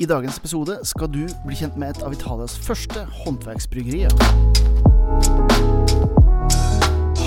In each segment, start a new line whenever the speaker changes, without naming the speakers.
I dagens episode skal du bli kjent med et av Italias første håndverksbryggerier.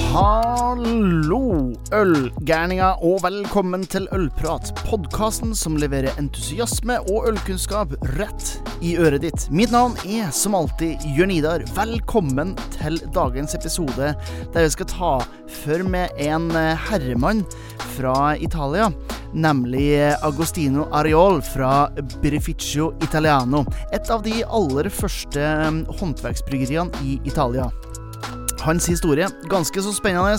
Hallo, ølgærninger, og velkommen til Ølprat. Podkasten som leverer entusiasme og ølkunnskap rett i øret ditt. Mitt navn er som alltid Jørn Idar. Velkommen til dagens episode, der jeg skal ta for med en herremann fra Italia nemlig Agostino Areol fra Birrificio Italiano. Et av de aller første um, håndverksbryggeriene i Italia. Hans historie ganske så spennende,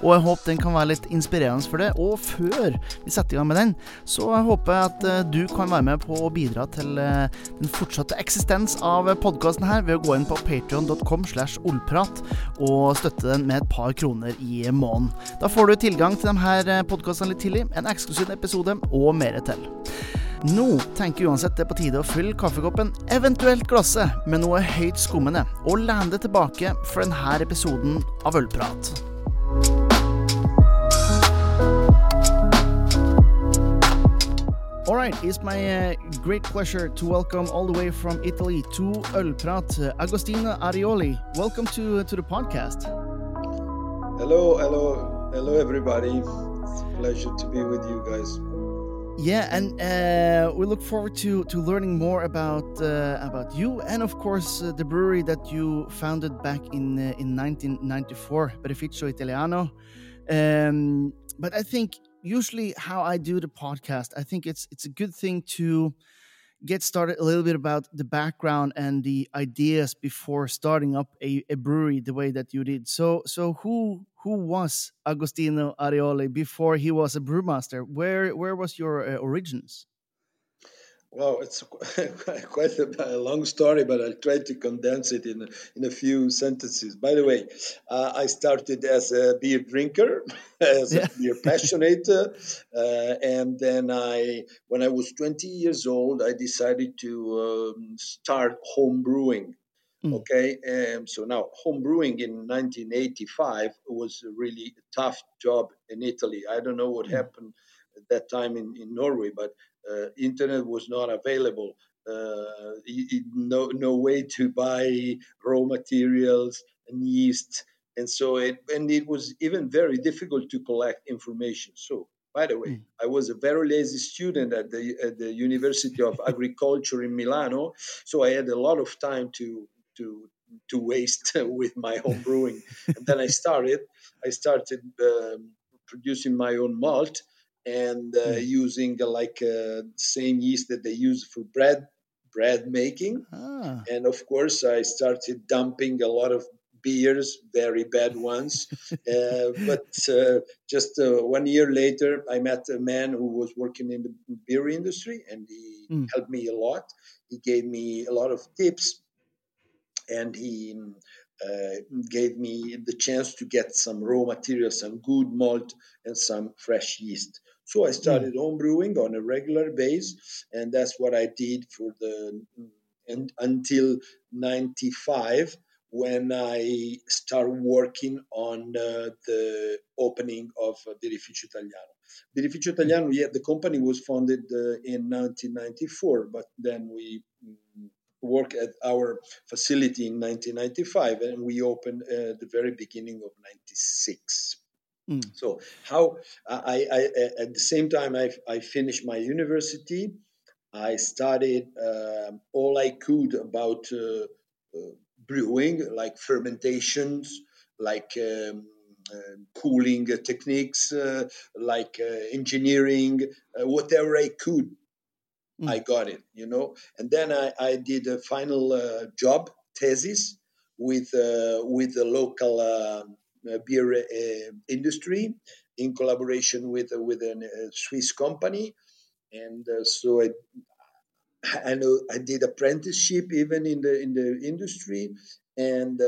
og jeg håper den kan være litt inspirerende for det. Og før vi setter i gang med den, så håper jeg at uh, du kan være med på å bidra til uh, den fortsatte eksistens av podkasten her ved å gå inn på patrion.com slash ollprat og støtte den med et par kroner i måneden. Da får du tilgang til de her uh, podkastene litt tidlig, en eksklusiv episode og mer til. Nå tenker uansett det er på tide å fylle kaffekoppen, eventuelt glasset, med noe høyt skummende, og lene det tilbake for denne episoden av Ølprat. All right, it's my uh, great pleasure to welcome all the way from Italy to Ølprat, uh, Agostino Arioli. Welcome to to the podcast.
Hello, hello, hello, everybody. It's a pleasure to be with you guys.
Yeah, and uh, we look forward to to learning more about uh, about you and of course uh, the brewery that you founded back in uh, in 1994, Birrificio Italiano. Um, but I think usually how I do the podcast, I think it's it's a good thing to get started a little bit about the background and the ideas before starting up a, a brewery the way that you did. So so who who was Agostino Arioli before he was a brewmaster? Where where was your uh, origins?
Well, it's quite a, long story, but I'll try to condense it in in a few sentences. By the way, uh, I started as a beer drinker, as yeah. a beer passionate, uh, and then I, when I was 20 years old, I decided to um, start home brewing. Mm. Okay, um, so now home brewing in 1985 was a really tough job in Italy. I don't know what mm. happened at that time in, in Norway, but uh, internet was not available. Uh, no, no way to buy raw materials and yeast, and so it and it was even very difficult to collect information. So, by the way, mm. I was a very lazy student at the at the University of Agriculture in Milano, so I had a lot of time to to to waste with my home brewing. and then I started I started um, producing my own malt and uh, mm. using uh, like uh, same yeast that they use for bread bread making. Ah. And of course, I started dumping a lot of beers, very bad ones. uh, but uh, just uh, one year later, I met a man who was working in the beer industry, and he mm. helped me a lot. He gave me a lot of tips, and he uh, gave me the chance to get some raw material, some good malt, and some fresh yeast. So I started mm. home brewing on a regular base, and that's what I did for the and until '95 when I started working on uh, the opening of uh, Birrificio Italiano. Birrificio Italiano, yeah, the company was founded uh, in 1994, but then we work at our facility in 1995 and we opened at the very beginning of 96 mm. so how I, I, at the same time I, I finished my university. I studied uh, all i could about uh, uh, brewing like fermentations like um, uh, cooling techniques, uh, like uh, engineering, whatever I could Mm. I got it, you know. And then I, I did a final uh, job thesis with uh, with the local uh, beer uh, industry in collaboration with uh, with a uh, Swiss company, and so I. I know I did apprenticeship even in the in the industry, and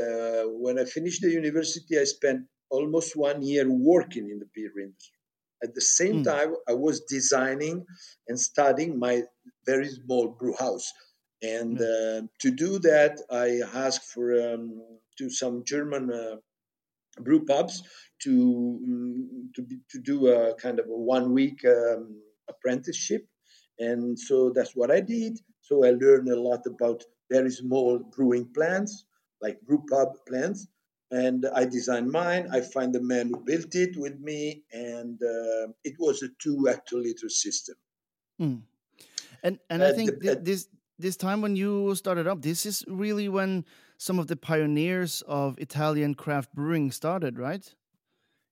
when I finished the university, I spent almost one year working in the beer industry. At the same mm. time, I was designing and studying my very small brew house. And mm. uh, to do that, I asked for um, to some German uh, brew pubs to um, to, be, to do a kind of a one week um, apprenticeship. And so that's what I did. So I learned a lot about very small brewing plants, like brew pub plants. And I designed mine. I find the man who built it with me, and uh, it was a two hectoliter system.
Mm. And and I think the, this this time when you started up, this is really when some of the pioneers of Italian craft brewing started, right?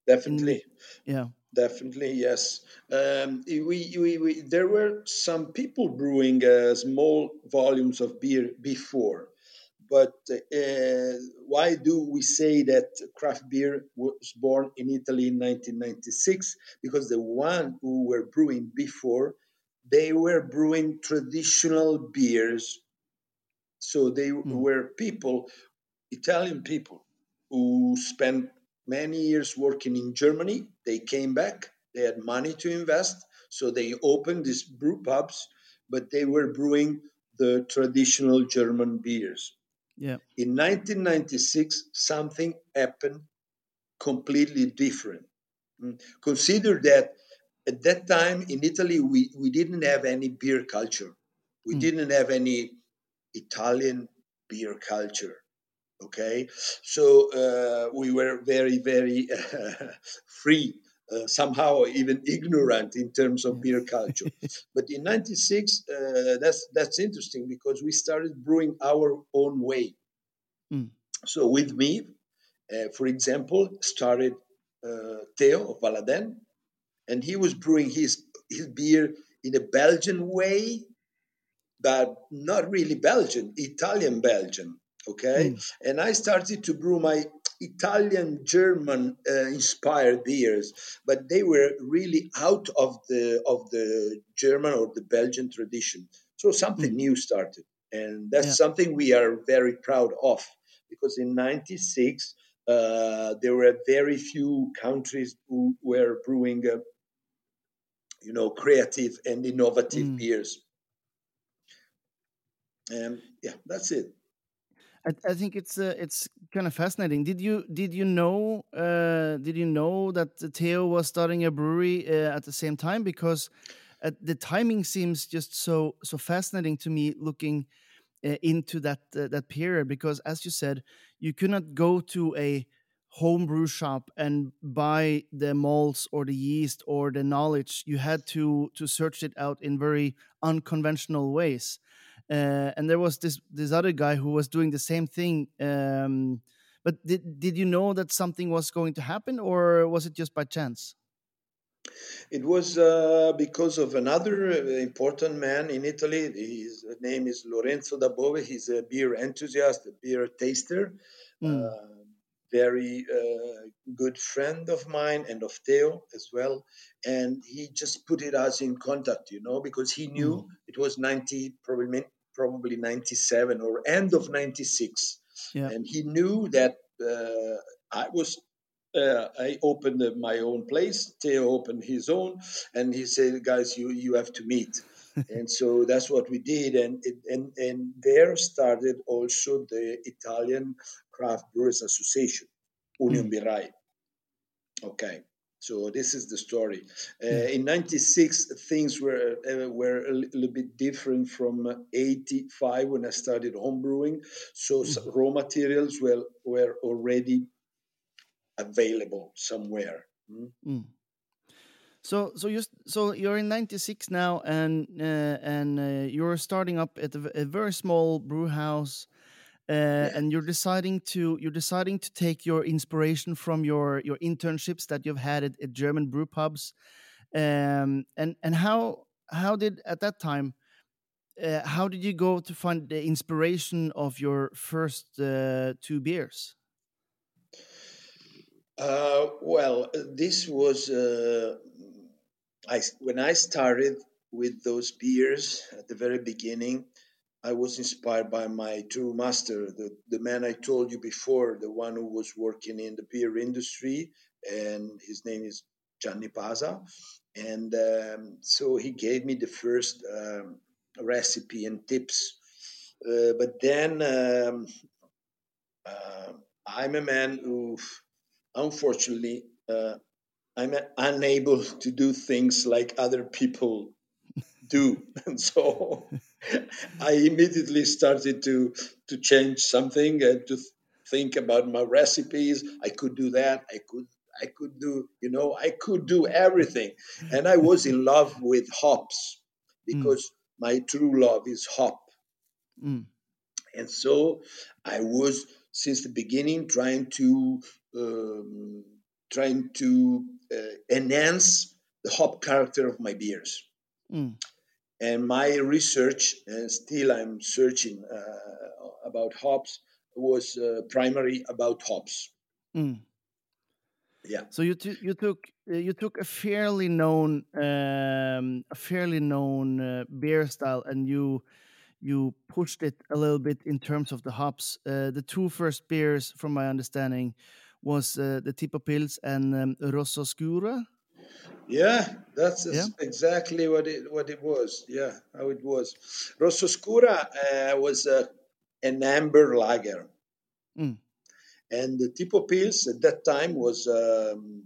Definitely.
In, yeah.
Definitely, yes. Um, we, we, we, there were some people brewing uh, small volumes of beer before, but uh, why do we say that craft beer was born in Italy in 1996? Because the one who were brewing before, they were brewing traditional beers. So they mm. were people, Italian people, who spent many years working in Germany. They came back, they had money to invest, so they opened these brew pubs, but they were brewing the traditional German beers.
Yeah.
In 1996, something happened completely different. Mm. Consider that at that time in Italy, we, we didn't have any beer culture. We mm. didn't have any Italian beer culture. Okay, so uh, we were very, very uh, free, uh, somehow even ignorant in terms of beer culture. but in '96, uh, that's that's interesting because we started brewing our own way. Mm. So with me, uh, for example, started uh, Theo of Baladin, and he was brewing his his beer in a Belgian way, but not really Belgian, Italian Belgian okay mm. and i started to brew my italian german uh, inspired beers but they were really out of the of the german or the belgian tradition so something mm. new started and that's yeah. something we are very proud of because in 96 uh, there were very few countries who were brewing uh, you know creative and innovative mm. beers and yeah that's it
I, I think it's uh, it's kind of fascinating. Did you did you know uh, did you know that Theo was starting a brewery uh, at the same time? Because uh, the timing seems just so so fascinating to me looking uh, into that uh, that period. Because as you said, you could not go to a home brew shop and buy the malts or the yeast or the knowledge. You had to to search it out in very unconventional ways uh, and there was this this other guy who was doing the same thing. Um, but did did you know that something was going to happen, or was it just by chance?
It was uh, because of another important man in Italy. His name is Lorenzo Dabove. He's a beer enthusiast, a beer taster. Mm. Uh, very uh, good friend of mine and of Theo as well. And he just put it us in contact, you know, because he knew mm. it was 90, probably, probably 97 or end of 96. Yeah. And he knew that uh, I was uh, I opened my own place. Theo opened his own, and he said, "Guys, you you have to meet." and so that's what we did, and it, and and there started also the Italian Craft Brewers Association, Union mm. Okay, so this is the story. Uh, hmm. in '96, things were uh, were a little bit different from '85 when I started homebrewing. So mm. raw materials were were already available somewhere. Mm.
So so you so you're in '96 now, and uh, and uh, you're starting up at a, a very small brew house uh, yeah. and you're deciding to you're deciding to take your inspiration from your your internships that you've had at, at German brew pubs, um, and and how how did at that time. Uh, how did you go to find the inspiration of your first uh, two beers?
Uh, well, this was uh, I when I started with those beers at the very beginning. I was inspired by my true master, the, the man I told you before, the one who was working in the beer industry, and his name is Gianni Pasa. And um, so he gave me the first um, recipe and tips. Uh, but then um, uh, I'm a man who, unfortunately, uh, I'm unable to do things like other people do. And so I immediately started to to change something and to think about my recipes. I could do that. I could I could do, you know, I could do everything. And I was in love with hops because mm. my true love is hop. Mm. And so I was since the beginning trying to um, trying to uh, enhance the hop character of my beers. Mm. And my research, and still I'm searching uh, about hops, was uh, primary about hops. Mm.
Yeah. So you you took uh, you took a fairly known um, a fairly known uh, beer style and you you pushed it a little bit in terms of the hops. Uh, the two first beers, from my understanding, was uh, the Tipo Pils and um, Rosso Scura.
Yeah, that's yeah. exactly what it what it was. Yeah, how it was. Rosso Scura uh, was uh, an amber lager, mm. and the Tipo Pils at that time was um,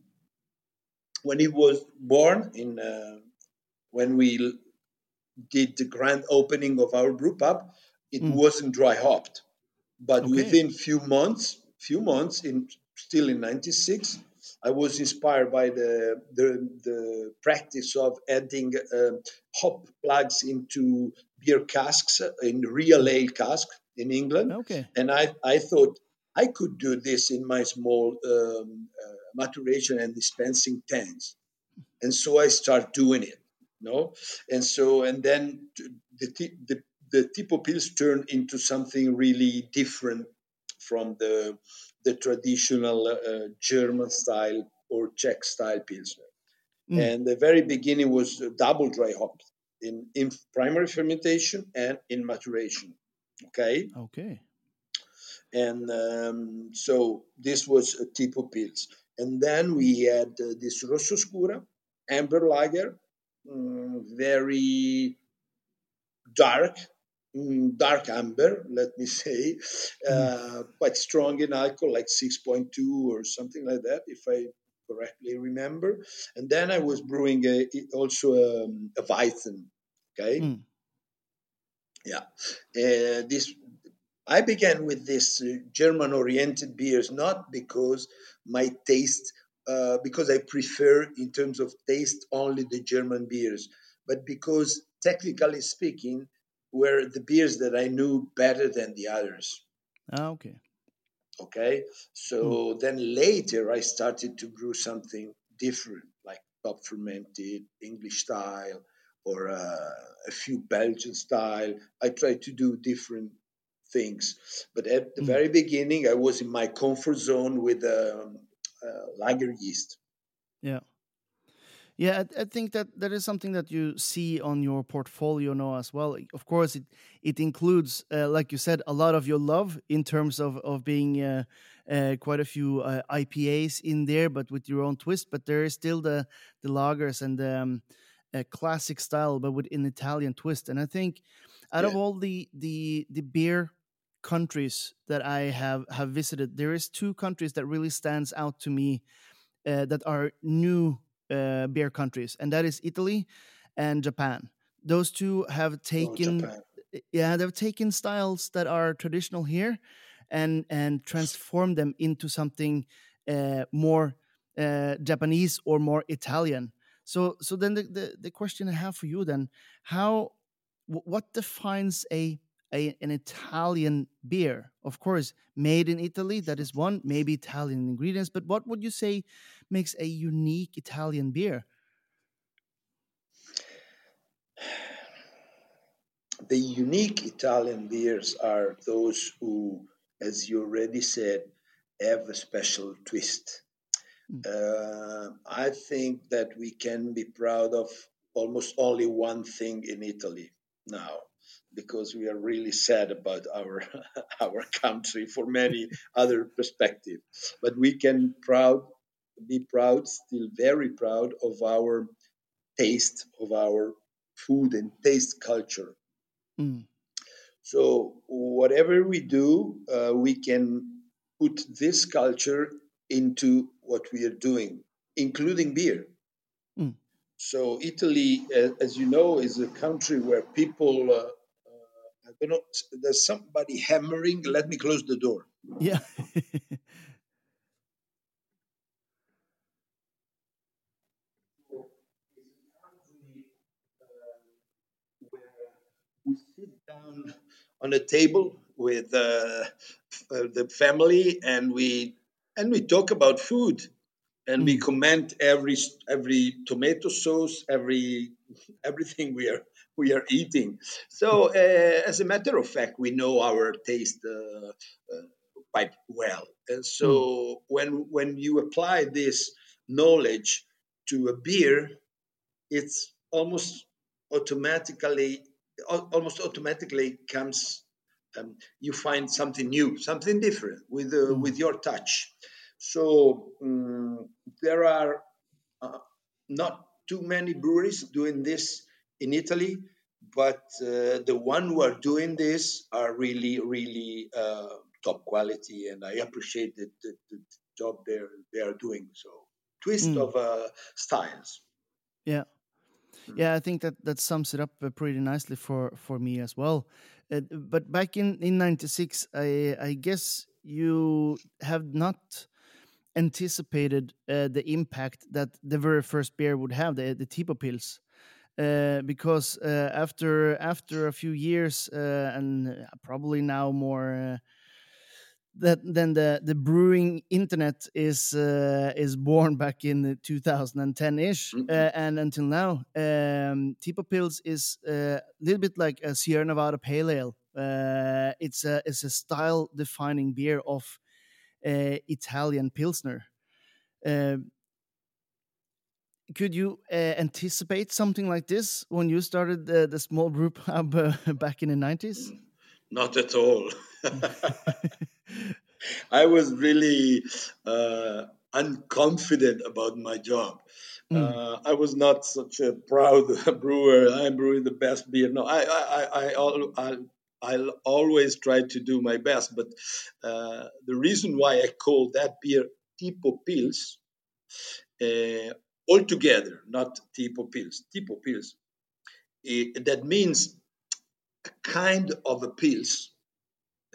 when he was born in uh, when we did the grand opening of our brew pub. It mm. wasn't dry hopped, but okay. within few months, few months in still in '96 I was inspired by the the, the practice of adding uh, hop plugs into beer casks in real ale cask in England.
Okay.
And I, I thought I could do this in my small um, uh, maturation and dispensing tanks. And so I start doing it. No, and so and then the the the Tipo Pils turned into something really different from the the traditional uh, German style or Czech style Pilsner. Mm. And the very beginning was double dry hopped in, in primary fermentation and in maturation. Okay.
Okay.
And um, so this was a type of Pils. And then we had uh, this Rosso Scura, amber lager, um, very dark, dark amber, let me say, mm. uh, quite strong in alcohol, like 6.2 or something like that, if I correctly remember. And then I was brewing a, also a, um, a Weizen, okay? Mm. Yeah. Uh, this I began with this uh, German-oriented beers not because my taste, uh, because I prefer in terms of taste only the German beers, but because technically speaking, were the beers that I knew better than the others.
Ah, okay.
Okay. So mm. then later I started to brew something different, like top fermented English style or uh, a few Belgian style. I tried to do different things. But at the mm. very beginning, I was in my comfort zone with um, uh, lager yeast.
Yeah. I, I, think that that is something that you see on your portfolio now as well. Of course, it it includes, uh, like you said, a lot of your love in terms of of being uh, uh, quite a few uh, IPAs in there, but with your own twist. But there is still the the lagers and the um, classic style, but with an Italian twist. And I think out yeah. of all the the the beer countries that I have have visited, there is two countries that really stands out to me uh, that are new uh, beer countries, and that is Italy and Japan. Those two have oh, taken, oh, yeah, they've taken styles that are traditional here, and and transformed them into something uh, more uh, Japanese or more Italian. So so then the, the the question I have for you then how what defines a a, an Italian beer. Of course, made in Italy, that is one, maybe Italian ingredients, but what would you say makes a unique Italian beer?
The unique Italian beers are those who, as you already said, have a special twist. Mm. Uh, I think that we can be proud of almost only one thing in Italy now because we are really sad about our our country for many other perspectives. But we can proud be proud, still very proud of our taste, of our food and taste culture. Mm. So whatever we do, uh, we can put this culture into what we are doing, including beer. So Italy, as you know, is a country where people. Uh, uh, I don't know. There's somebody hammering. Let me close the door.
Yeah.
we sit down on a table with uh, uh, the family and we and we talk about food and mm. we comment every every tomato sauce every everything we are we are eating so uh, as a matter of fact we know our taste uh, uh, quite well and so mm. when when you apply this knowledge to a beer it's almost automatically almost automatically comes um, you find something new something different with uh, mm. with your touch so um, there are uh, not too many breweries doing this in italy but uh, the one who are doing this are really really uh, top quality and i appreciate the, the, the job they're they are doing so twist mm. of uh, styles
yeah Mm. Yeah, I think that that sums it up uh, pretty nicely for for me as well. Uh, but back in in '96, I I guess you have not anticipated uh, the impact that the very first beer would have, the the Tipo Pils. Uh, because uh, after after a few years uh, and probably now more that then the the brewing internet is uh, is born back in 2010 ish, mm-hmm. uh, and until now, um, Tipo Pils is uh, a little bit like a Sierra Nevada Pale Ale. Uh, it's a it's a style defining beer of uh, Italian pilsner. Um, could you uh, anticipate something like this when you started the, the small brew pub back in the 90s?
Not at all. I was really uh, unconfident about my job. Mm. Uh, I was not such a proud brewer. I'm brewing the best beer. No, I, I, I, I, I I'll always try to do my best. But uh, the reason why I call that beer Tipo Pils, uh, altogether, not Tipo Pils, Tipo Pils, it, that means a kind of a pils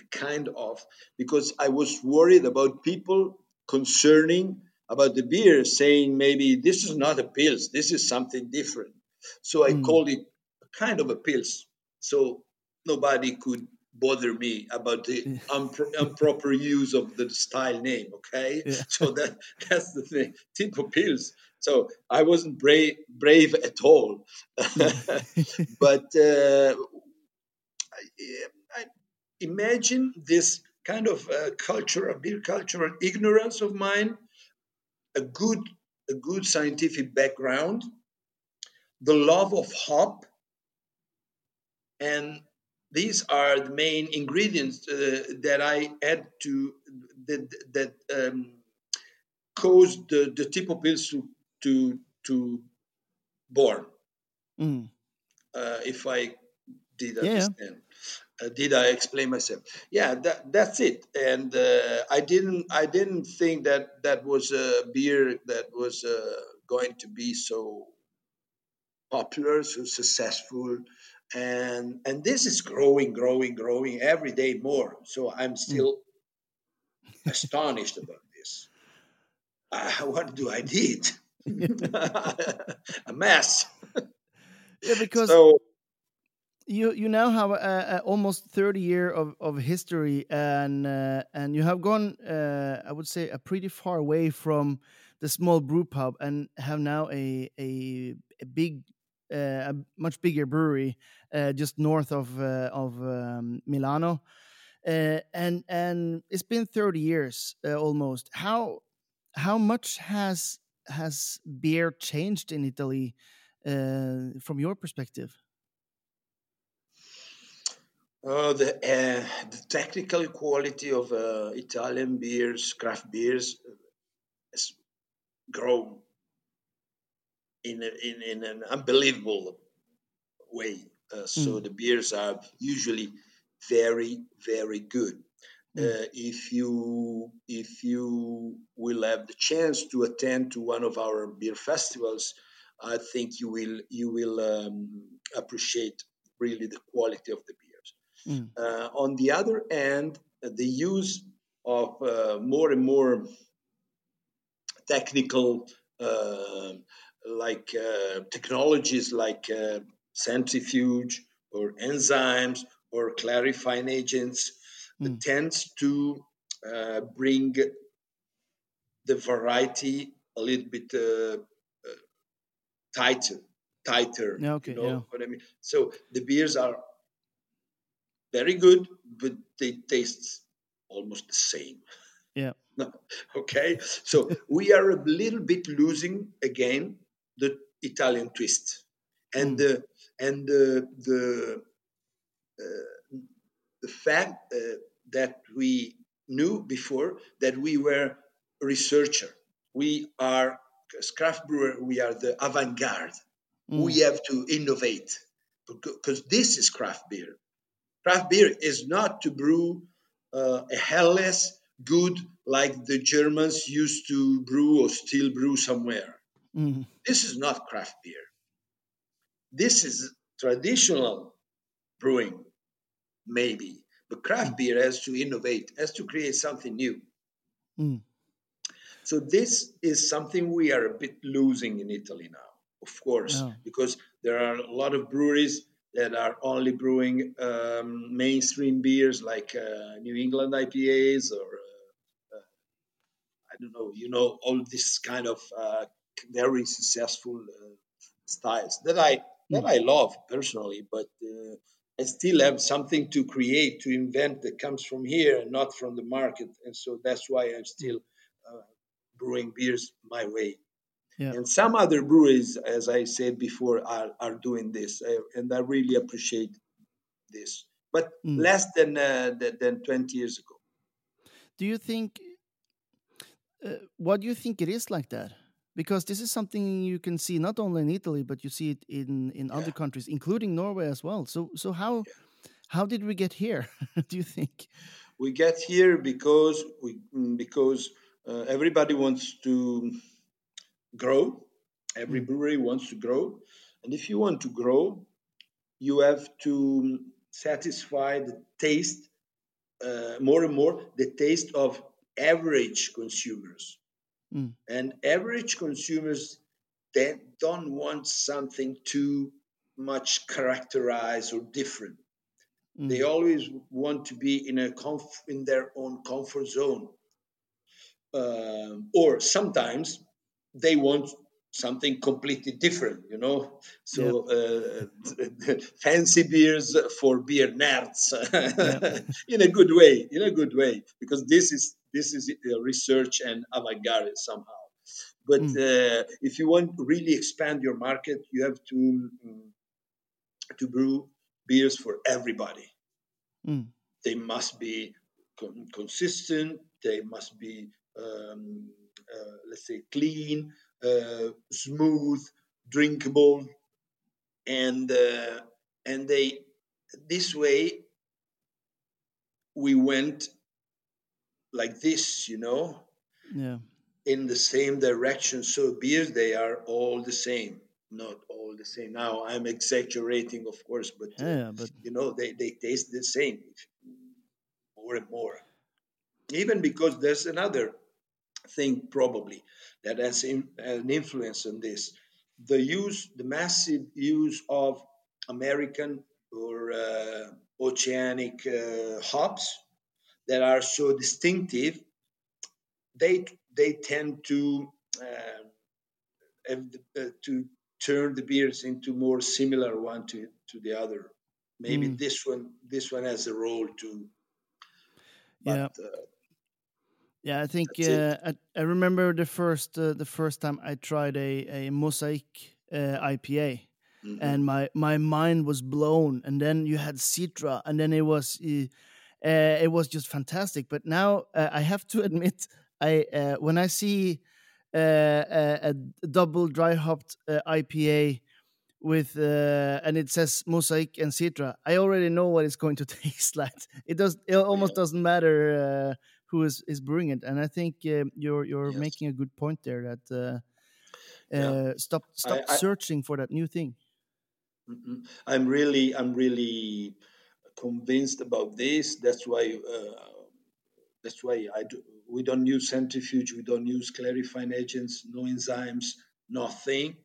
a kind of because I was worried about people concerning about the beer saying maybe this is not a pils, this is something different. So I mm. called it a kind of a pils. So nobody could bother me about the impro- improper use of the style name. Okay, yeah. so that that's the thing. Tipo Pils. So I wasn't brave brave at all, but uh, imagine this kind of uh, culture, a beer cultural ignorance of mine, a good, a good scientific background, the love of hop, and these are the main ingredients uh, that I add to that that um, caused the the Tipo Pils to to to born. Mm. Uh, if I did understand. Yeah. Uh, did I explain myself? Yeah, that, that's it. And uh, I didn't I didn't think that that was a beer that was uh, going to be so popular, so successful, and and this is growing, growing, growing every day more. So I'm hmm. still mm. astonished about this. Uh, what do I need? a mess.
Yeah, because. So, you you now have almost 30 year of, of history and uh, and you have gone uh, I would say a pretty far away from the small brew pub and have now a a, a big a much bigger brewery uh, just north of uh, of um, Milano. Uh, and and it's been 30 years almost. How how much has has beer changed in Italy from your perspective?
Uh, the, uh, the technical quality of uh, Italian beers, craft beers, has grown in, a, in, in an unbelievable way. Uh, so mm. the beers are usually very, very good. Mm. if you if you will have the chance to attend to one of our beer festivals, I think you will you will um, appreciate really the quality of the beers.
Mm.
Uh, on the other hand, the use of uh, more and more technical uh, like uh, technologies like uh, centrifuge or enzymes or clarifying agents
Mm.
tends to uh, bring the variety a little bit uh, uh, tighter, tighter.
Yeah, okay,
you know
yeah.
what I mean. So the beers are very good, but they taste almost the same.
Yeah.
Okay. So we are a little bit losing again the Italian twist, and
Mm.
the and the the uh, the fact uh, that we knew before that we were researcher. We are as craft brewer. We are the avant-garde.
Mm.
We have to innovate because this is craft beer. Craft beer is not to brew uh, a helles good like the Germans used to brew or still brew somewhere.
Mm.
This is not craft beer. This is traditional brewing, maybe. But craft beer has to innovate, has to create something new.
Mm.
So this is something we are a bit losing in Italy now, of course,
Yeah.
because there are a lot of breweries that are only brewing um, mainstream beers like uh, New England IPAs or uh, uh, I don't know, you know, all this kind of uh, very successful uh, styles that I that I love personally, but uh, I still have something to create, to invent that comes from here and not from the market, and so that's why I'm still uh, brewing beers my way.
Yeah.
And some other breweries, as I said before, are, are doing this, uh, and I really appreciate this. But
Mm.
less than, uh, than than 20 years ago.
Do you think? Uh, what do you think it is like that? Because this is something you can see not only in Italy, but you see it in in other countries, including Norway as well. So so how how did we get here? do you think?
We get here because we mm, because uh, everybody wants to grow. Every
Mm.
brewery wants to grow, and if you want to grow, you have to satisfy the taste uh, more and more the taste of average consumers.
Mm.
And average consumers they don't want something too much characterized or different. They
Mm.
always want to be in a comf- in their own comfort zone. Um, or sometimes they want something completely different, you know. So uh, fancy beers for beer nerds, in a good way, in a good way, because this is this is uh, research and avant-garde somehow. But
Mm.
uh, if you want to really expand your market, you have to mm, to brew beers for everybody.
Mm.
They must be con- consistent. They must be, um, uh, let's say, clean, uh, smooth, drinkable, and uh, and they this way we went like this, you know,
Yeah.
in the same direction. So beers, they are all the same, not all the same. Now I'm exaggerating, of course, but uh,
Yeah. But
you know they, they taste the same more and more even because there's another thing probably that has in, an influence on this the use the massive use of american or uh, oceanic uh, hops that are so distinctive they they tend to uh, have the- uh, to turn the beers into more similar one to, to the other maybe
Mm.
this one this one has a role too but
Yeah.
uh,
Yeah, I think uh, I, I remember the first uh, the first time I tried a a mosaic uh, IPA,
mhm.
and my my mind was blown. And then you had Citra, and then it was uh, it was just fantastic. But now uh, I have to admit, I uh, when I see uh, a, a double dry hopped uh, IPA with uh, and it says mosaic and citra i already know what it's going to taste like it does it almost doesn't matter uh, who is, is brewing it and i think uh, you're you're
Yes.
making a good point there that uh, Uh, stop stop
I- I-
searching for that new thing.
I'm really, I'm really convinced about this. That's why, uh, that's why I do. We don't use centrifuge. We don't use clarifying agents. No enzymes. Nothing.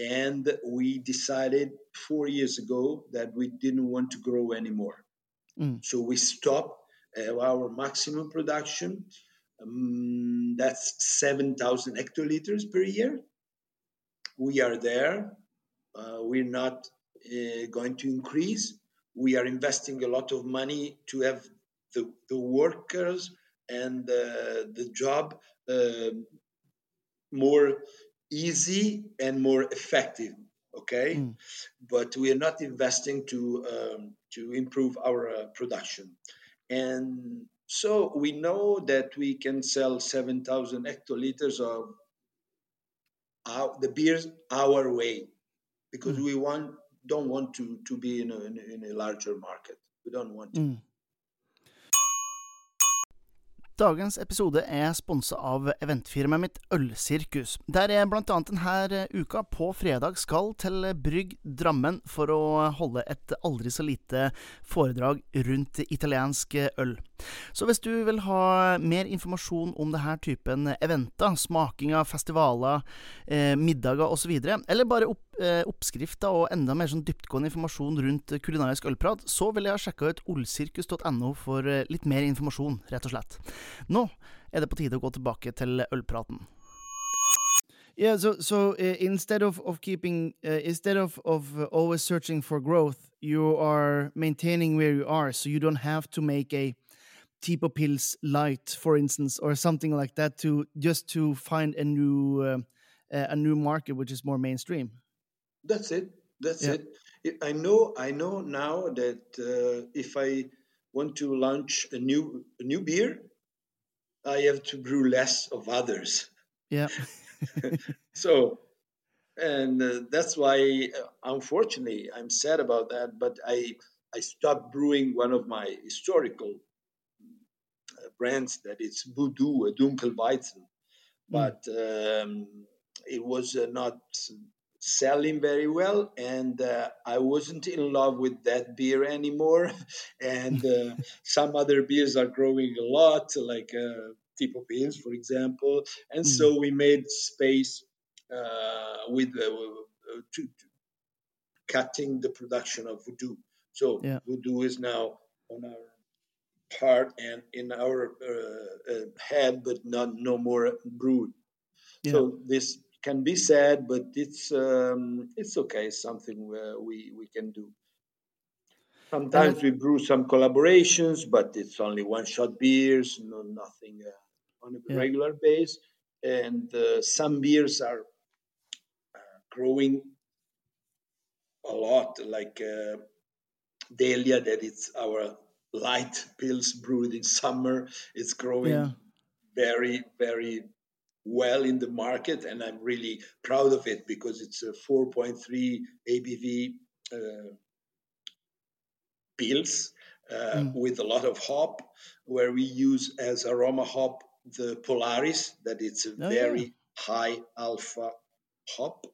And we decided four years ago that we didn't want to grow anymore.
Mm.
So we stopped uh, our maximum production. Um, that's 7,000 hectoliters per year. We are there. Uh, we're not uh, going to increase. We are investing a lot of money to have the, the workers and uh, the job uh, more easy and more effective. Okay,
Mm.
but we are not investing to um, to improve our uh, production, and so we know that we can sell seven thousand hectoliters of our, the beers our way because
Mm.
we want don't want to to be in a, in in a larger market. We don't want to.
Mm. Dagens episode er sponsa av eventfirmaet mitt Ølsirkus, der jeg blant denne uka på fredag skal til Brygg Drammen for å holde et aldri så lite foredrag rundt italiensk øl. Så hvis du vil ha mer informasjon om denne typen eventer, smakinger, festivaler, eh, middager osv., eller bare opp, eh, oppskrifter og enda mer sånn dyptgående informasjon rundt kulinarisk ølprat, så vil jeg ha sjekka ut olsirkus.no for eh, litt mer informasjon, rett og slett. Nå er det på tide å gå tilbake til ølpraten. Yeah, so so uh, instead of of keeping uh, instead of of always searching for growth, you are maintaining where you are, so you don't have to make a Tipo Pils light, for instance, or something like that, to just to find a new uh, a new market which is more mainstream.
That's it. That's
Yeah.
it. I- know. I know now that uh, if I want to launch a new a new beer, I have to brew less of others.
Yeah,
So, and uh, that's why, uh, unfortunately, I'm sad about that. But I I stopped brewing one of my historical brands that it's Voodoo, a Dunkelweizen, but um, it was uh, not selling very well, and uh, I wasn't in love with that beer anymore. and uh, some other beers are growing a lot, like uh, Tipo for example. And so we made space uh, with uh, to, to cutting the production of Voodoo. So
Yeah.
Voodoo is now on our part and in our uh, uh, head, but not no more brewed.
Yeah.
So this can be sad, but it's um, it's okay. Something uh, we we can do. Sometimes we brew some collaborations, but it's only one shot beers, no nothing uh, on a
Yeah.
regular base. And uh, some beers are uh, growing a lot, like uh, Delia, that it's our light pils brewed in summer. It's growing
Yeah.
very, very well in the market, and I'm really proud of it because it's a 4.3 ABV uh, pils uh,
Mm.
with a lot of hop, where we use as aroma hop the Polaris, that it's a
Oh,
very
yeah.
high alpha hop,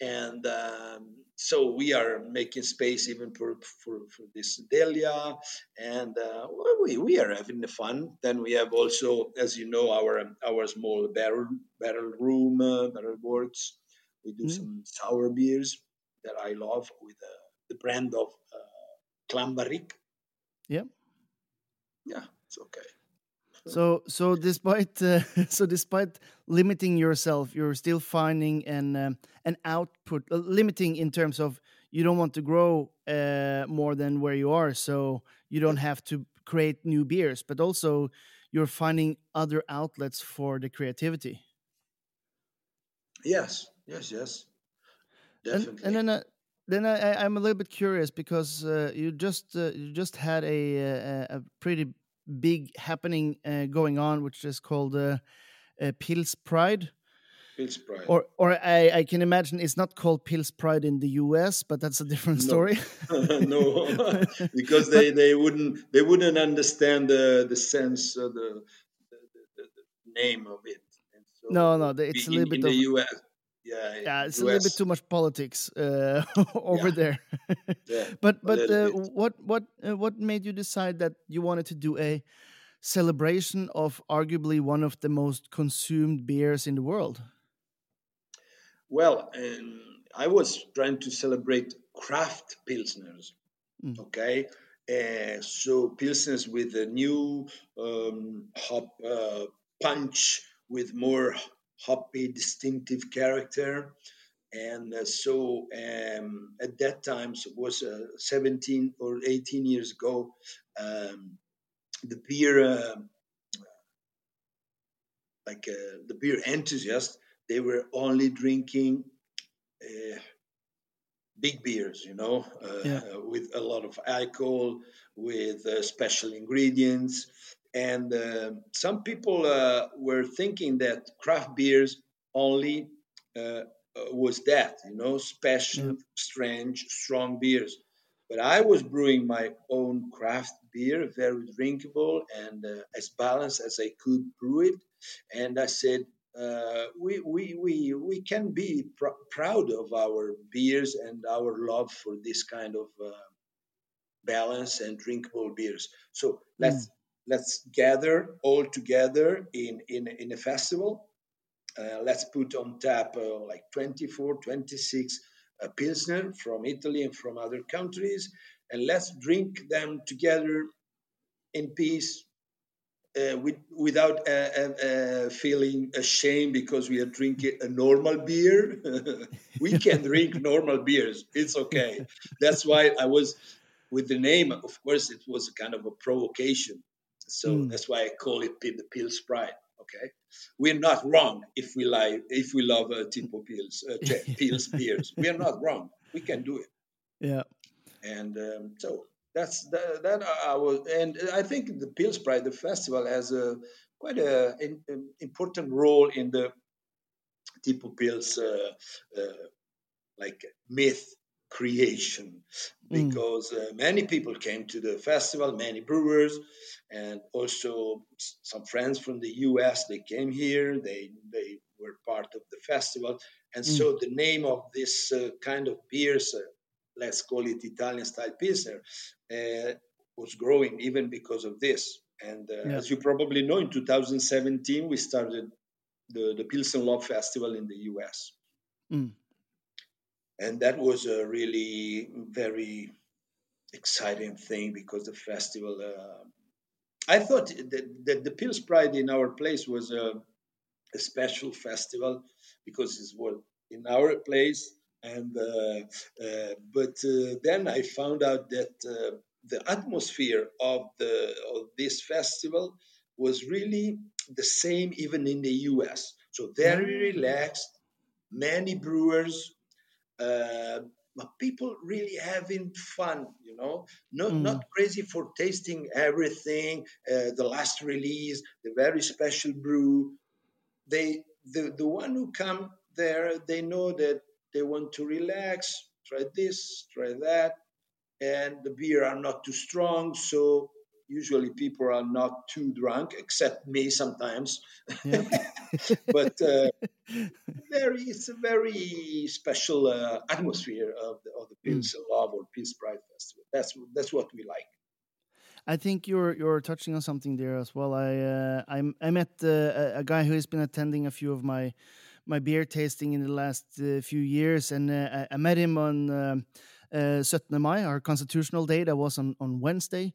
and um, so we are making space even for for, for this Delia, and uh, well, we we are having the fun. Then we have also, as you know, our our small barrel barrel room, uh, barrel works. We do
Mm.
some sour beers that I love with uh, the brand of uh, Klanbarrique.
Yeah.
Yeah, it's okay.
So so despite uh, so despite limiting yourself, you're still finding an um, an output uh, limiting in terms of you don't want to grow uh, more than where you are, so you don't have to create new beers, but also you're finding other outlets for the creativity.
Yes, yes, yes.
And,
Definitely.
and then uh, then I, I- I'm a little bit curious because uh, you just uh, you just had a, a a pretty big happening uh, going on, which is called uh, uh, Pils Pride.
Pils Pride.
Or, or I, I can imagine it's not called Pils Pride in the U.S., but that's a different
No.
story.
no, because they, they wouldn't they wouldn't understand the the sense of the the, the, the name of it. So
No, no, it's a little bit
in the
of-
U.S. yeah,
yeah, it's US. a little bit too much politics uh, over yeah. there.
yeah,
but but uh, what what uh, what made you decide that you wanted to do a celebration of arguably one of the most consumed beers in the world?
Well, um, I was trying to celebrate craft pilsners. Mm. Okay, uh, so pilsners with a new um, hop uh, punch, with more hoppy, distinctive character. And uh, so um, at that time, so it was uh, 17 or 18 years ago, um, the beer, uh, like uh, the beer enthusiasts, they were only drinking uh, big beers, you know, uh, yeah. with a lot of alcohol, with special ingredients. And uh, some people uh, were thinking that craft beers only uh, was that, you know, special, mm. strange, strong beers. But I was brewing my own craft beer, very drinkable and uh, as balanced as I could brew it. And I said, uh, we, we, we, we can be pr- proud of our beers and our love for this kind of uh, balance and drinkable beers. So let's mm let's gather all together in, in, in a festival. Uh, let's put on tap uh, like 24, 26 uh, Pilsner from Italy and from other countries, and let's drink them together in peace uh, with, without feeling ashamed because we are drinking a normal beer. we can drink normal beers. It's okay. That's why I was with the name. Of course, it was a kind of a provocation so mm. that's why I call it the Pils Pride. Okay, we're not wrong if we like if we love uh, Tipo Pils, uh, Pils beers. We are not wrong. We can do it.
Yeah.
And um, so that's that, that I was, and I think the Pils Pride, the festival, has a quite a, an important role in the Tipo Pils uh, uh, like myth creation mm. because mm. uh, many people came to the festival, many brewers, and also some friends from the US. They came here. They they were part of the festival, and mm. so the name of this uh, kind of beers, uh, let's call it Italian style pilsner, uh, was growing even because of this. And uh, yeah. as you probably know, in 2017 we started the the Pilsen Love Festival in the US. Mm and that was a really very exciting thing because the festival. Uh, I thought that, that the Pils Pride in our place was a, a special festival because it was in our place, and uh, uh, but uh, then I found out that uh, the atmosphere of the of this festival was really the same even in the U.S. So very mm. relaxed, many brewers uh, but people really having fun you know not mm. not crazy for tasting everything uh, the last release the very special brew they the, the one who come there they know that they want to relax try this try that and the beer are not too strong so usually people are not too drunk except me sometimes yeah. but uh, very it's a very special uh, atmosphere of the, of the Pils mm. Love or Peace Pride Festival. That's that's what we like.
I think you're you're touching on something there as well. I uh, I, I met uh, a guy who has been attending a few of my my beer tasting in the last uh, few years, and uh, I, I, met him on uh, uh, 17 Mai, our constitutional day. That was on on Wednesday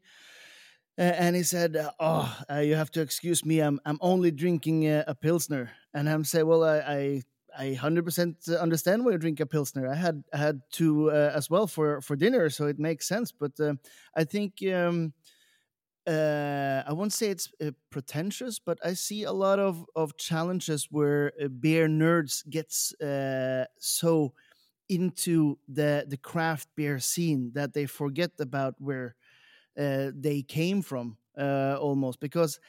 and he said, "Oh, uh, you have to excuse me. I'm I'm only drinking a, a pilsner." And I'm saying, "Well, I I hundred percent understand why you drink a pilsner. I had I had two uh, as well for for dinner, so it makes sense. But uh, I think." Um, uh, I won't say it's uh, pretentious, but I see a lot of, of challenges where uh, beer nerds gets so into the the craft beer scene that they forget about where they came from uh, almost because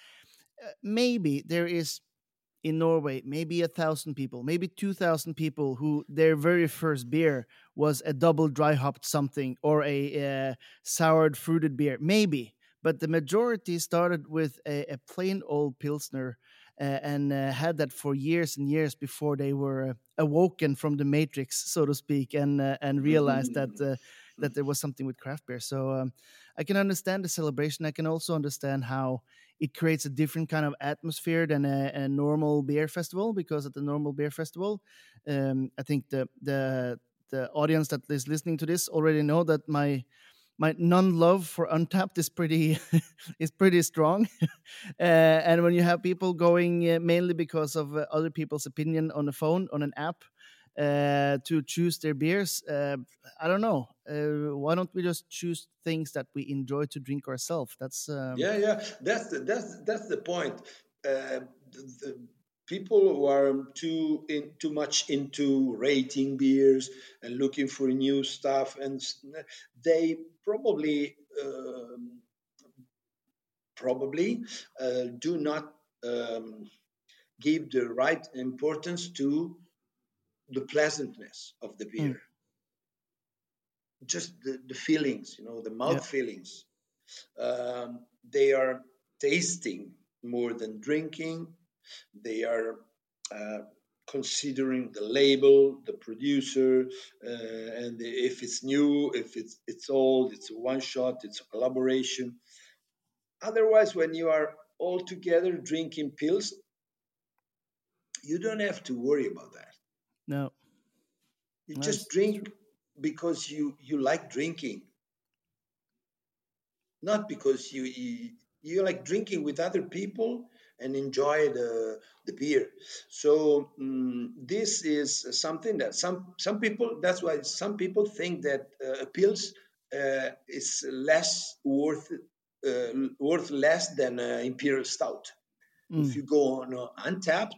uh, maybe there is in Norway maybe a thousand people, maybe two thousand people who their very first beer was a double dry hopped something or a uh, soured fruited beer, maybe. But the majority started with a, a plain old pilsner, and uh, had that for years and years before they were awoken from the matrix, so to speak, and uh, and realized that uh, that there was something with craft beer. So um, I can understand the celebration. I can also understand how it creates a different kind of atmosphere than a, a normal beer festival because at the normal beer festival, um, I think the the the audience that is listening to this already know that my my non-love for Untappd is pretty is pretty strong uh, and when you have people going uh, mainly because of uh, other people's opinion on the phone on an app uh, to choose their beers uh, i don't know. Uh, why don't we just choose things that we enjoy to drink ourselves? That's um...
yeah yeah. That's the, that's that's the point. The, the people who are too in, too much into rating beers and looking for new stuff and they probably um, probably uh, do not um, give the right importance to the pleasantness of the beer mm. just the, the feelings you know the mouth yeah. feelings um, they are tasting more than drinking they are uh, considering the label, the producer, uh, and if it's new, if it's it's old, it's a one shot, it's a collaboration. Otherwise, when you are all together drinking Pils, you don't have to worry about that.
No,
you just drink because you you like drinking, not because you, you you like drinking with other people and enjoy the, the beer. So um, this is something that some some people. That's why some people think that uh, Pils uh, is less worth uh, worth less than imperial stout. Mm. If you go on uh, Untappd,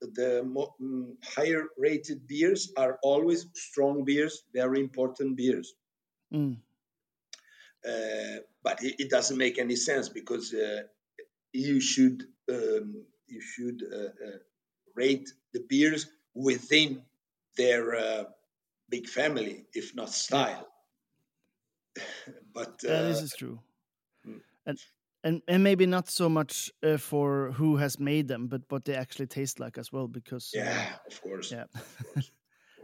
the mo- um, higher rated beers are always strong beers, very important beers. Mm. Uh, but it, it, doesn't make any sense because uh, you should um, you should uh, uh, rate the beers within their uh, big family, if not style. but
this is true, mm. and and and maybe not so much uh, for who has made them, but what they actually taste like as well. Because
yeah, uh, of course,
yeah, of course, of course.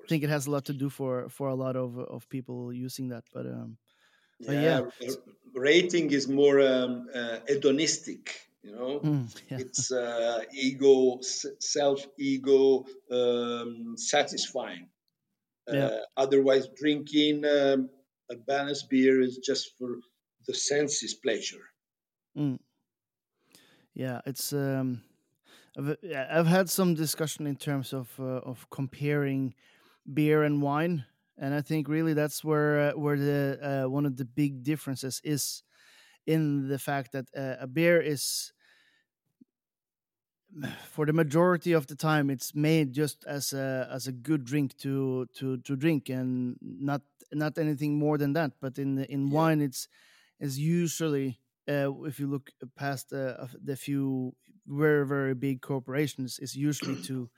I think it has a lot to do for for a lot of of people using that. But um,
yeah, but yeah. rating is more um, uh, hedonistic you know mm, yeah. it's uh, ego self ego um, satisfying yeah. uh, otherwise drinking um, a balanced beer is just for the senses pleasure
mm. yeah it's um I've, I've had some discussion in terms of uh, of comparing beer and wine and i think really that's where uh, where the uh, one of the big differences is in the fact that uh, a beer is for the majority of the time it's made just as a as a good drink to to to drink and not not anything more than that but in in yeah. wine it's is usually uh, if you look past uh, the few very very big corporations is usually to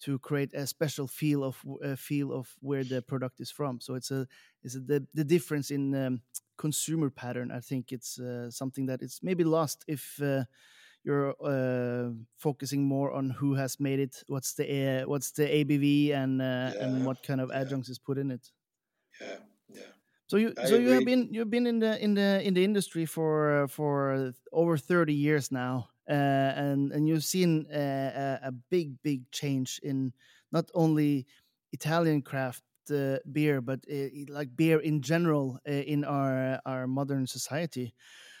to create a special feel of a feel of where the product is from so it's a is the the difference in um, consumer pattern i think it's uh, something that it's maybe lost if uh, you're uh, focusing more on who has made it, what's the uh, what's the ABV, and uh, yeah, and what kind of adjuncts yeah. is put in it.
Yeah.
So you I so agree. you have been you've been in the in the in the industry for for over thirty years now, uh, and and you've seen a, a, big big change in not only Italian craft uh, beer, but uh, like beer in general uh, in our our modern society.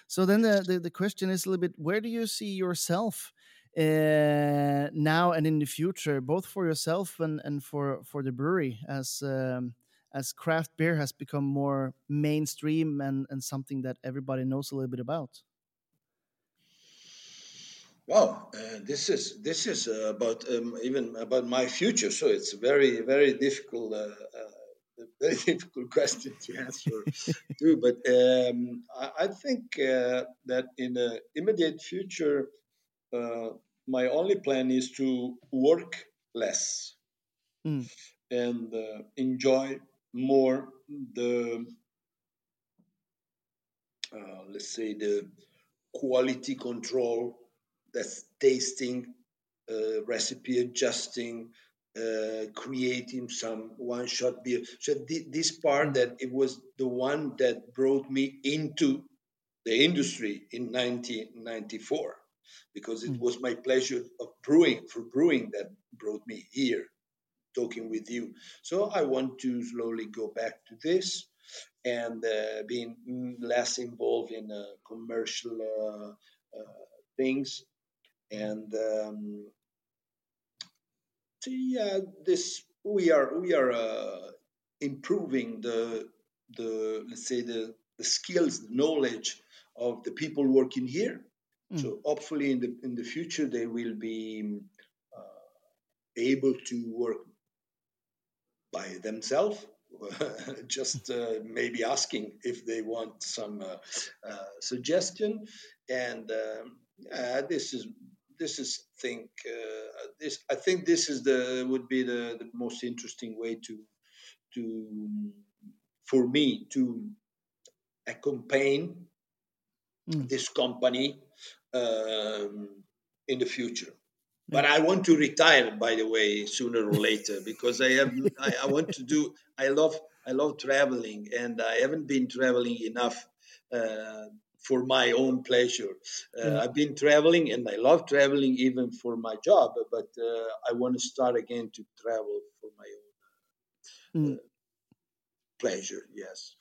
So then the, the, the question is a little bit where do you see yourself uh, now and in the future, both for yourself and, and for, for the brewery as um, as craft beer has become more mainstream and, and something that everybody knows a little bit about?
Well, uh, this is this is uh, about um, even about my future. So it's very very difficult uh, uh very difficult question to answer too. But um, I, I, think uh, that in the immediate future, uh, my only plan is to work less mm. and uh, enjoy more the uh, let's say the quality control that's tasting uh, recipe adjusting, uh, creating some one-shot beer. So th- this part that it was the one that brought me into the industry in 1994 because it was my pleasure of brewing for brewing that brought me here talking with you. So i want to slowly go back to this and uh, being less involved in uh, commercial uh, uh things. And um, so yeah this we are we are uh, improving the the let's say the the skills the knowledge of the people working here. Mm. so hopefully in the in the future they will be uh, able to work by themselves just uh, maybe asking if they want some uh, uh, suggestion and um, this is this is think uh, this I think this is the would be the, the most interesting way to to for me to accompany mm. this company um, in the future. But I want to retire, by the way, sooner or later because I have I, I want to do. I love I love traveling, and I haven't been traveling enough uh, for my own pleasure. Uh, yeah. I've been traveling and I love traveling even for my job, but uh, I want to start again to travel for my own uh, mm. pleasure, yes.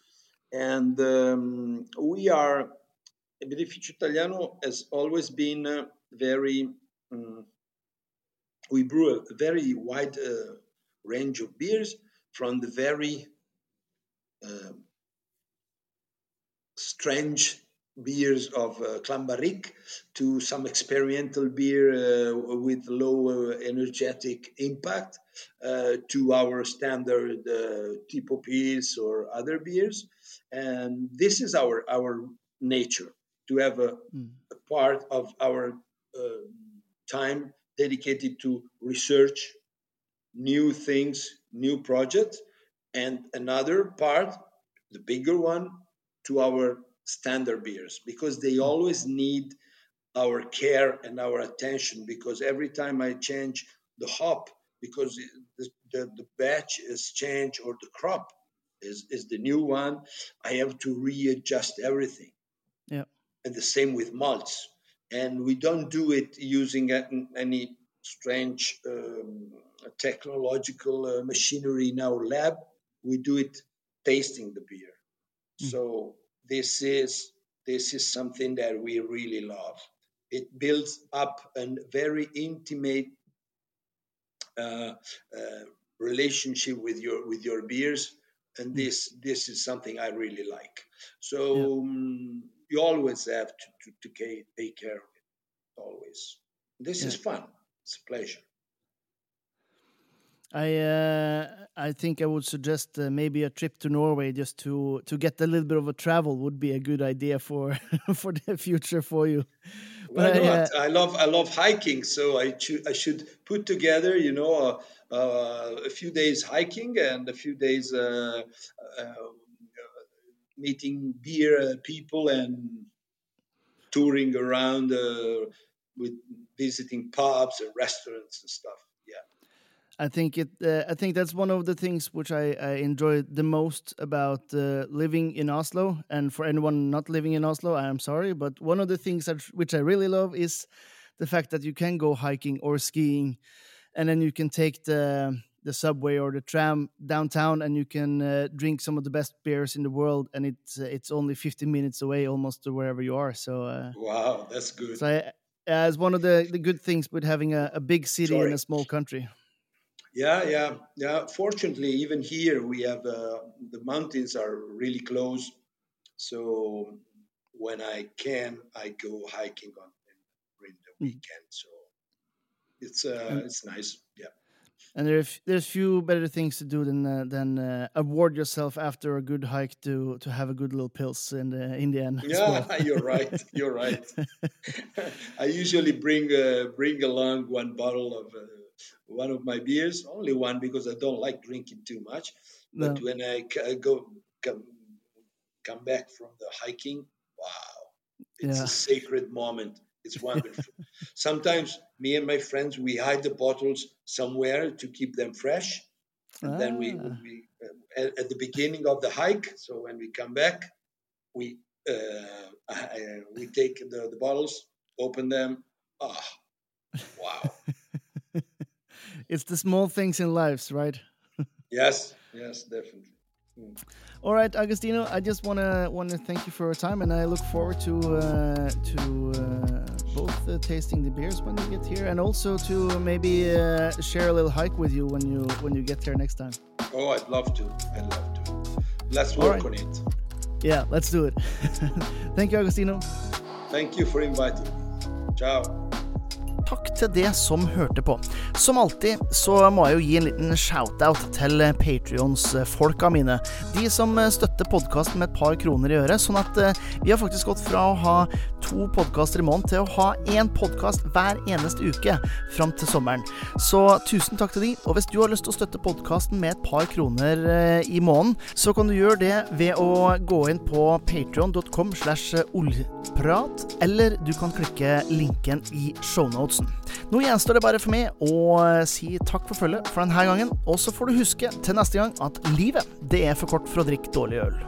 And um, we are, Birrificio Italiano has always been uh, very, um, we brew a very wide uh, range of beers from the very um, strange beers of uh, Clan to some experimental beer uh, with low uh, energetic impact uh, to our standard uh, tipo beers or other beers. And this is our, our nature to have a, mm. a part of our uh, time dedicated to research new things, new projects, and another part, the bigger one, to our standard beers because they always need our care and our attention because every time I change the hop because the, the, the batch is changed or the crop is, is the new one, I have to readjust everything.
Yeah.
And the same with malts. And we don't do it using any strange um, technological uh, machinery in our lab. We do it tasting the beer. Mm. So this is this is something that we really love. It builds up a very intimate uh, uh, relationship with your with your beers, and hmm. this this is something I really like. So yeah. um, you always have to, to, to, take care of it. Always. This yeah. is fun. It's a pleasure.
I uh, I think I would suggest uh, maybe a trip to Norway just to to get a little bit of a travel would be a good idea for for the future for you.
But I, uh, I love I love hiking, so I I should put together you know a few days hiking and a few days uh, uh, meeting beer people and touring around with visiting pubs and restaurants and stuff. Yeah.
I think it. Uh, I think that's one of the things which I, I enjoy the most about uh, living in Oslo. And for anyone not living in Oslo, I am sorry, but one of the things that which I really love is the fact that you can go hiking or skiing, and then you can take the the subway or the tram downtown, and you can uh, drink some of the best beers in the world, and it's uh, it's only 15 minutes away, almost to wherever you are. So
uh, wow, that's good.
So I, as one of the the good things with having a, a big city sorry. in a small country.
Yeah, yeah, yeah. Fortunately, even here we have uh, the mountains are really close, so when I can, I go hiking on during the hmm. weekend. So it's uh, it's nice.
And there's there's few better things to do than uh, than uh, award yourself after a good hike to to have a good little Pils in the in the end.
Yeah, well. you're right. You're right. I usually bring uh, bring along one bottle of uh, one of my beers, only one because I don't like drinking too much. No. But when I go come, come back from the hiking, wow, it's yeah. a sacred moment. It's wonderful. Sometimes me and my friends we hide the bottles somewhere to keep them fresh, and ah. then we, ah. we uh, at, at, the beginning of the hike. So when we come back, we uh, we take the, the bottles, open them. Ah, oh, wow!
it's the small things in lives, right?
yes, yes, definitely.
Mm. All right, Agostino, I just wanna wanna thank you for your time, and I look forward to uh, to uh, both uh, tasting the beers when you get here, and also to maybe uh, share a little hike with you when you when you get here next time.
Oh, I'd love to. I'd love to. Let's work right. on it.
Yeah, let's do it. thank you, Agostino.
Thank you for inviting me. Ciao.
Takk til det som hørte på. Som alltid så må jeg jo gi en liten shout-out til Patrions-folka mine. De som støtter podkasten med et par kroner i øret. Sånn at eh, vi har faktisk gått fra å ha to podkaster i måneden til å ha én podkast hver eneste uke fram til sommeren. Så tusen takk til de. Og hvis du har lyst til å støtte podkasten med et par kroner eh, i måneden, så kan du gjøre det ved å gå inn på patrion.com slash oljprat, eller du kan klikke linken i shownotes Aftenposten. Nå gjenstår det bare for meg å eh, si takk for følget for denne gangen, og så får du huske til neste gang at livet, det er for kort for å drikke dårlig øl.